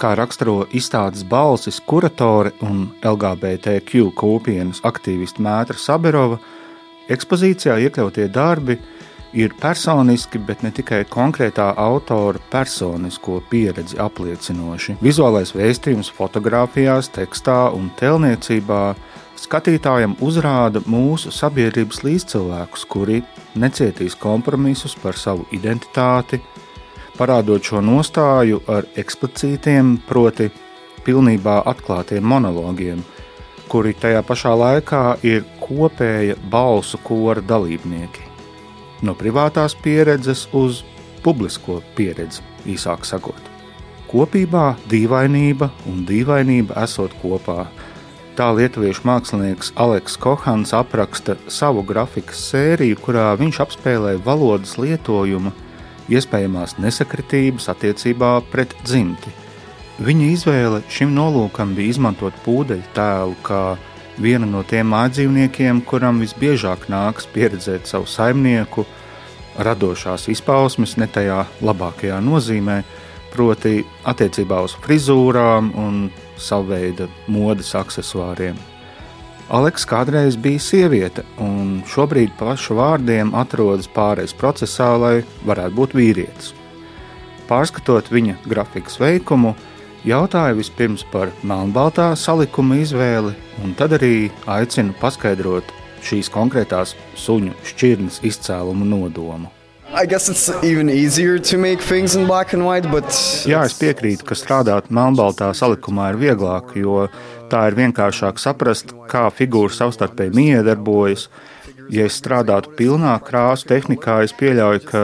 kā raksturo izstādes balsis kuratore un LGBTQ kopienas aktīviste Mētra Saberova, ekspozīcijā iekļautie darbi ir personiski, bet ne tikai konkrētā autora personisko pieredzi apliecinoši. Vizuālais vēstījums fotografijās, tekstā un tēlniecībā skatītājam uzrāda mūsu sabiedrības līdzcilvēkus, kuri necietīs kompromisus par savu identitāti, parādot šo nostāju ar eksplicītiem, proti, pilnībā atklātiem monologiem, kuri tajā pašā laikā ir kopēja balsu kora dalībnieki. No privātās pieredzes uz publisko pieredzi, īsāk sakot. Kopībā dīvainība un dīvainība esot kopā Tā lietuviešu mākslinieks Aleks Kohans apraksta savu grafikas sēriju, kurā viņš apspēlē valodas lietojumu, iespējamās nesakritības attiecībā pret dzimti. Viņa izvēle šim nolūkam bija izmantot pūdeļu tēlu kā vienu no tiem mājdzīvniekiem, kuram visbiežāk nāks pieredzēt savu saimnieku, radošās izpausmes ne tajā labākajā nozīmē, proti, attiecībā uz frizūrām un savveida modes accessoriem. Aleks kādreiz bija sieviete, un šobrīd pašu vārdiem atrodas pārējais procesā, lai varētu būt vīrietis. Pārskatot viņa grafikas veikumu, jautāju vispirms par melnbaltā salikuma izvēli, un tad arī aicinu paskaidrot šīs konkrētās suņu šķirnes izcēluma nodomu. Jā, es piekrītu, ka strādāt melnbaltā salikumā ir vieglāk, jo tā ir vienkāršāk saprast, kā figūra savstarpēji miedarbojas. Ja es strādātu pilnā krāsu tehnikā, es pieļauju, ka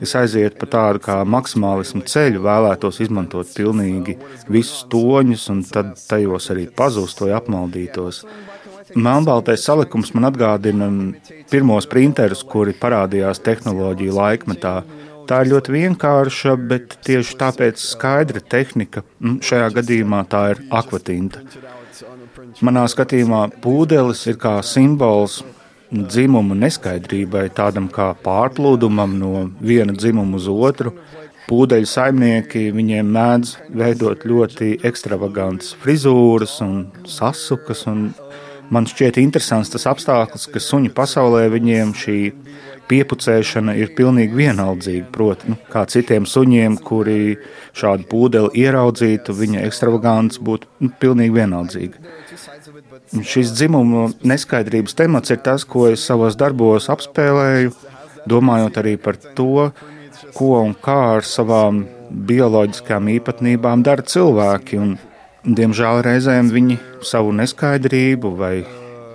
es aizietu pa tādu kā maksimālismu ceļu, vēlētos izmantot pilnīgi visus toņus, un tad tajos arī pazust vai apmaldītos. Melnbaltais salikums man atgādina pirmos printerus, kuri parādījās tehnoloģiju laikmetā. Tā ir ļoti vienkārša, bet tieši tāpēc skaidra tehnika. Nu, šajā gadījumā tā ir akvatinta. Manā skatījumā pūdelis ir kā simbols dzimumu neskaidrībai, tādam kā pārplūdumam no viena dzimuma uz otru. Pūdeļu saimnieki viņiem mēdz veidot ļoti ekstravagantas frizūras un sasukas, un Man šķiet interesants tas apstākļus, ka suņu pasaulē viņiem šī piepucēšana ir pilnīgi vienaldzīga. Proti, nu, kā citiem suņiem, kuri šādu pūdeli ieraudzītu, viņa ekstravagants būtu nu, pilnīgi vienaldzīga. Šis dzimuma neskaidrības temats ir tas, ko es savos darbos apspēlēju, domājot arī par to, ko un kā ar savām bioloģiskām īpatnībām dara cilvēki. Un Diemžēl reizēm viņi savu neskaidrību vai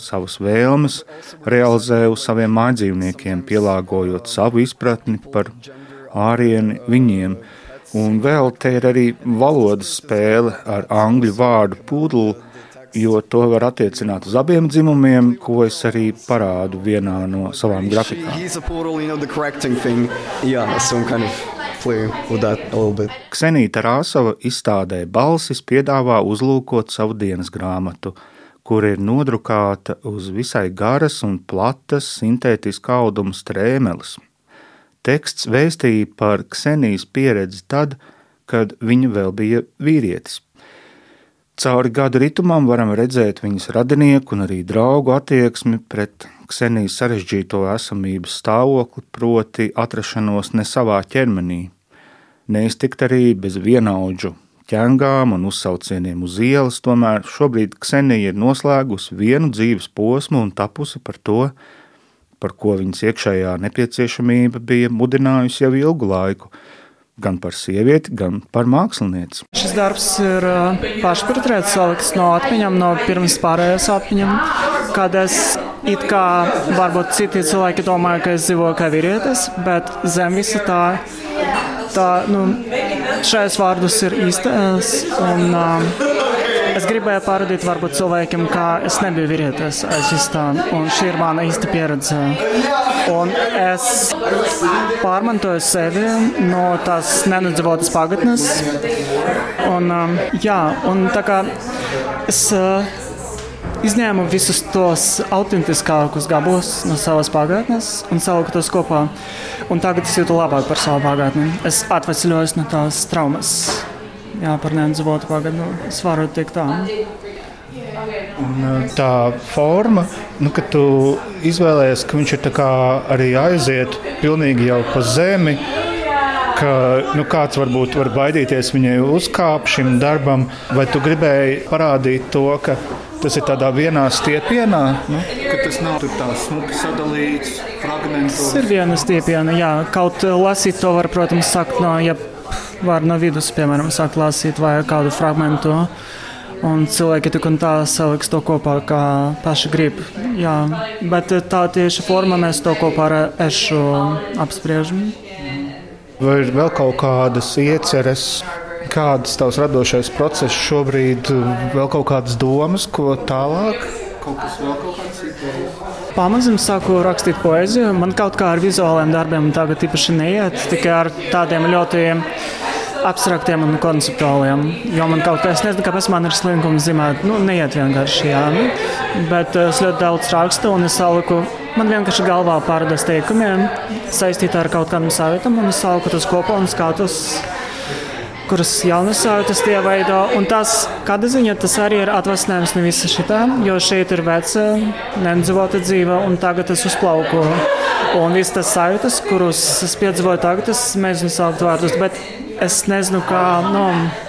savas vēlmes realizē uz saviem mājdzīvniekiem, pielāgojot savu izpratni par ārieni viņiem. Un vēl te ir arī valodas spēle ar angļu vārdu pudlu, jo to var attiecināt uz abiem dzimumiem, ko es arī parādu vienā no savām grafikām play with that a little bit. Ksenīta Rāsova izstādē balsis piedāvā uzlūkot savu dienas grāmatu, kur ir nodrukāta uz visai garas un platas sintētiska auduma strēmeles. Teksts vēstīja par Ksenijas pieredzi tad, kad viņa vēl bija vīrietis. Cauri gadu ritumam varam redzēt viņas radinieku un arī draugu attieksmi pret Ksenijas sarežģīto esamības stāvokli, proti, atrašanos ne savā ķermenī. Neiztikt arī bez vienaudžu ķēngām un uzsaucieniem uz ielas, tomēr šobrīd Ksenija ir noslēgusi vienu dzīves posmu un tapusi par to, par ko viņas iekšējā nepieciešamība bija mudinājusi jau ilgu laiku gan par sievieti, gan par mākslinieci. Šis darbs ir pašportrēts, salikts no atmiņām, no pirms pārējās atmiņām, kad es it kā varbūt citi cilvēki domāju, ka es dzīvoju kā vīrietis, bet zem visa tā, tā nu, šais vārdus ir īstais. Un, uh, Es gribēju parādīt varbūt cilvēkiem, ka es nebiju vīrietis aizstāvā, un šī ir mana īsta pieredze. Un es pārmantoju sevi no tās nenudzīvotas pagatnes. Un, um, jā, un tā kā es uh, izņēmu visus tos autentiskākus gabalus no savas pagātnes un saliku tos kopā. Un tagad es jūtu labāk par savu pagātni. Es atvesļojos no tās traumas jā, par nedzīvotu pagaidu es varu tikt tā. Un tā forma, nu, kad tu izvēlējies, ka viņš ir arī aiziet pilnīgi jau pa zemi, ka nu, kāds varbūt var baidīties viņai uzkāpt šim darbam, vai tu gribēji parādīt to, ka tas ir tādā vienā stiepienā, nu, ka tas nav tā smuki sadalīts, fragmentos. Tas ir viena stiepiena, jā, kaut lasīt to var, protams, sakt no, ja var no vidus, piemēram, sākt lasīt vai kādu fragmentu. Un cilvēki tik un tā saliks to kopā, kā paši grib. Jā, bet tā tieši forma mēs to kopā ar ešu apspriežam. Vai ir vēl kaut kādas ieceres, kādas tavs radošais process šobrīd, vēl kaut kādas domas, ko tālāk? Kaut kas vēl kaut kāds idejas? Pamazām sāku rakstīt poeziju. Man kaut kā ar vizuāliem darbiem tagad īpaši neiet, tikai ar tādiem ļoti abstraktiem un konceptuāliem. Jo man kaut kas, nezinu, kāpēc man ir slinkums zīmēt, nu, neiet vienkārši, jā. Bet es ļoti daudz rakstu un es saliku, man vienkārši galvā pārdas teikumiem saistīta ar kaut kādam sajūtam un es saliku tos kopā un skatos kuras jaunas sajūtas tie veido. Un tas, kāda ziņa, tas arī ir atvasinājums no visa šitā, jo šeit ir veca, nedzīvota dzīve, un tagad es uzplauku. Un viss tas sajūtas, kurus es piedzīvoju tagad, es mēģinu saukt vārdus, bet Es nezinu, kā nu,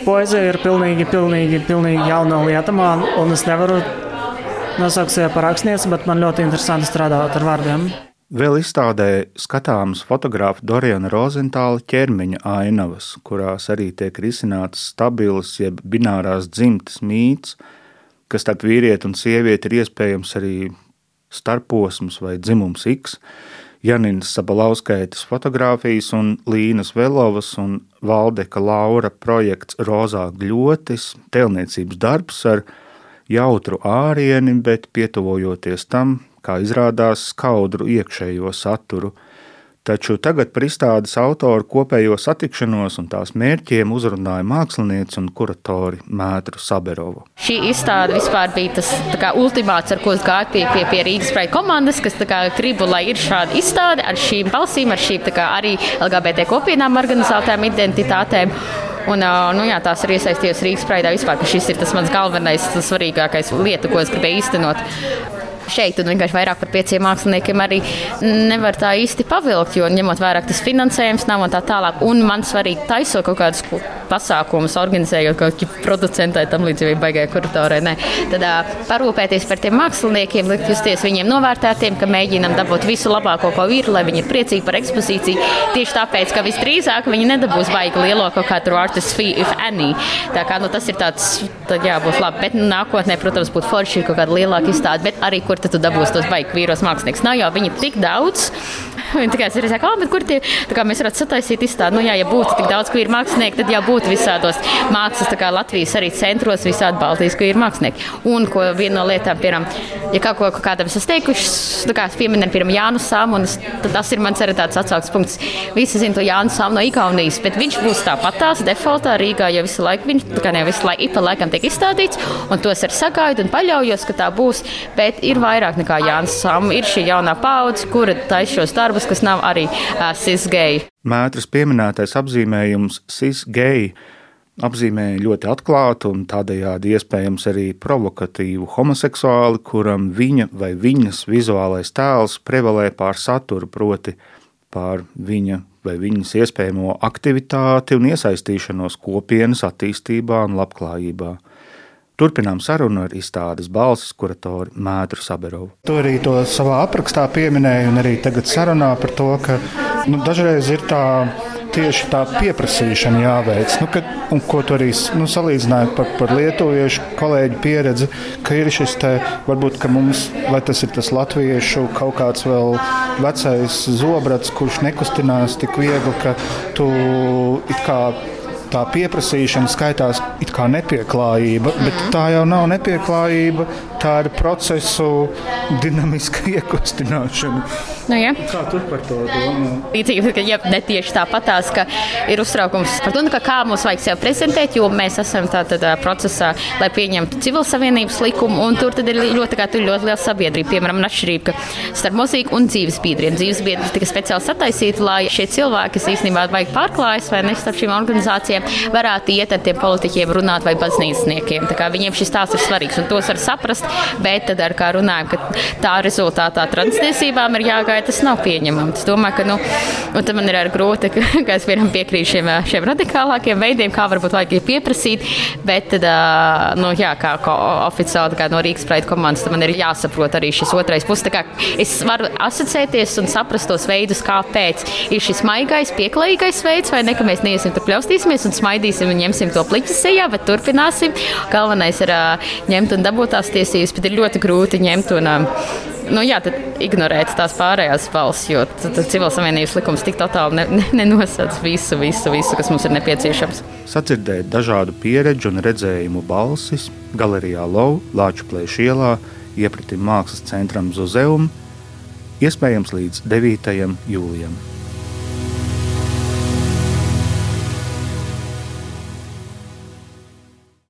poezija ir pilnīgi, pilnīgi, pilnīgi jauna lieta man, un es nevaru nosaukt sevi par rakstnieci, bet man ļoti interesanti strādāt ar vārdiem. Vēl izstādē skatāmas fotografa Doriana Rozentāla ķermeņa ainavas, kurās arī tiek risināts stabils jeb binārās dzimtas mīts, kas starp vīrieti un sievieti ir iespējams arī starposms vai dzimums X. Janinas Sabalauskaitas fotografijas un Līnas Velovas un Valdeka Laura projekts Rozā Gļotis, tēlniecības darbs ar jautru ārieni, bet pietuvojoties tam, kā izrādās skaudru iekšējo saturu – Taču tagad par izstādes autoru kopējo satikšanos un tās mērķiem uzrunāja mākslinieci un kuratori Mētru Saberovu. Šī izstāde vispār bija tas kā, ultimāts, ar ko es gāju pie, pie, pie Rīgas projekta komandas, kas kā, gribu, lai ir šāda izstāde ar šīm balsīm, ar šīm kā, arī LGBT kopienām organizētām identitātēm. Un, nu, jā, tās ir iesaistījusies Rīgas projektā vispār, ka šis ir tas mans galvenais, tas svarīgākais lieta, ko es gribēju īstenot šeit, vienkārši vairāk par pieciem māksliniekiem arī nevar tā īsti pavilkt, jo ņemot vērā, tas finansējums nav un tā tālāk. Un man svarīgi taisot kaut kādus pasākumus, organizējot kaut kādu producentai, tam līdzīgi baigai kuratorai. Tad parūpēties par tiem māksliniekiem, likt justies viņiem novērtētiem, ka mēģinam dabūt visu labāko, ko ir, lai viņi ir priecīgi par ekspozīciju. Tieši tāpēc, ka visdrīzāk viņi nedabūs baigi lielo kaut kādu artist fee, if any. Tā kā nu, tas ir tāds, tad jā, būs labi. Bet nu, nākotnē, protams, būtu forši kaut kāda lielāka izstāde, bet arī kur tu dabūsi tos baigi vīros mākslinieks. Nav jau viņi tik daudz. Viņi tikai ir saka, ah, kur tie mēs varētu sataisīt izstādi. Nu, jā, ja būtu tik daudz kvīru mākslinieku, tad jau būtu visādos mākslas, kā Latvijas arī centros, visādi Baltijas kvīru mākslinieki. Un ko viena no lietām, piemēram, ja kaut ko kādam esmu teikuši, kā pieminam, piemēram, Jānu Sāmu, tad tas ir mans arī tāds atsauks punkts. Visi zina to Jānu Sāmu no Igaunijas, bet viņš būs tāpat tās defaultā Rīgā, jo visu laiku viņš, tā kā ne visu laiku, ik pa laikam tiek izstādīts, un tos ar sagaidu un paļaujos, ka tā būs, bet ir vairāk nekā Jānis Sāmu. Ir šī jaunā paudze, kura taisa šos darbus darbus, kas nav arī uh, cis-geji. Mētras pieminētais apzīmējums cis-geji apzīmē ļoti atklātu un tādējādi iespējams arī provokatīvu homoseksuāli, kuram viņa vai viņas vizuālais tēls prevalē pār saturu, proti pār viņa vai viņas iespējamo aktivitāti un iesaistīšanos kopienas attīstībā un labklājībā. Turpinām sarunu ar izstādes balsis kuratoru Mētru Saberovu. Tu arī to savā aprakstā pieminēji, un arī tagad sarunā par to, ka nu, dažreiz ir tā tieši tā pieprasīšana jāveic. Nu, kad, un ko tu arī nu, salīdzināji par, par lietuviešu kolēģu pieredzi, ka ir šis te, varbūt, ka mums, vai tas ir tas latviešu kaut kāds vēl vecais zobrats, kurš nekustinās tik viegli, ka tu it kā tā pieprasīšana skaitās kā nepieklājība, mm. bet tā jau nav nepieklājība, tā ir procesu dinamiska iekustināšana. Nu, ja. Kā tu par to domā? Līdzīgi, ka ja ne tieši tāpatās, ka ir uztraukums par to, nu, kā mums vajag sevi prezentēt, jo mēs esam tādā procesā, lai pieņemtu civil savienības likumu, un tur ir ļoti, kā, tur ļoti liela sabiedrība. Piemēram, atšķirība starp mūziku un dzīves biedriem. Dzīves biedri tika speciāli sataisīti, lai šie cilvēki, kas īstenībā vajag pārklājas vai ne starp šīm organizācijām, varētu iet ar tiem politiķiem runāt vai baznīcniekiem. Viņiem šis tās ir svarīgs, un tos var saprast, bet tad ar kā runājam, ka tā rezultātā transtiesībām ir jāgaida vai tas nav pieņemams. Es domāju, ka nu, man ir grūti, ka, ka es vienam piekrītu šiem, šiem radikālākiem veidiem, kā varbūt vajag pieprasīt. Bet, tad, nu, jā, kā, kā oficiāli kā no Rīgas Pride komandas, man ir jāsaprot arī šis otrais puses. Es varu asociēties un saprast tos veidus, kāpēc ir šis maigais, pieklājīgais veids, vai ne, ka mēs neiesim tur pļaustīsimies un smaidīsim un ņemsim to pliķi sejā, bet turpināsim. Galvenais ir ņemt un dabūt tās tiesības, bet ir ļoti grūti ņemt un nu, jā, ignorēt tās pārējās valsts, jo civilsavienības likums tik totāli ne, ne, nenosadz visu, visu, visu, kas mums ir nepieciešams. Sacirdēt dažādu pieredžu un redzējumu balsis galerijā Lau, Lāču plēšu ielā, iepratim mākslas centram Zozeum, iespējams līdz 9. jūlijam.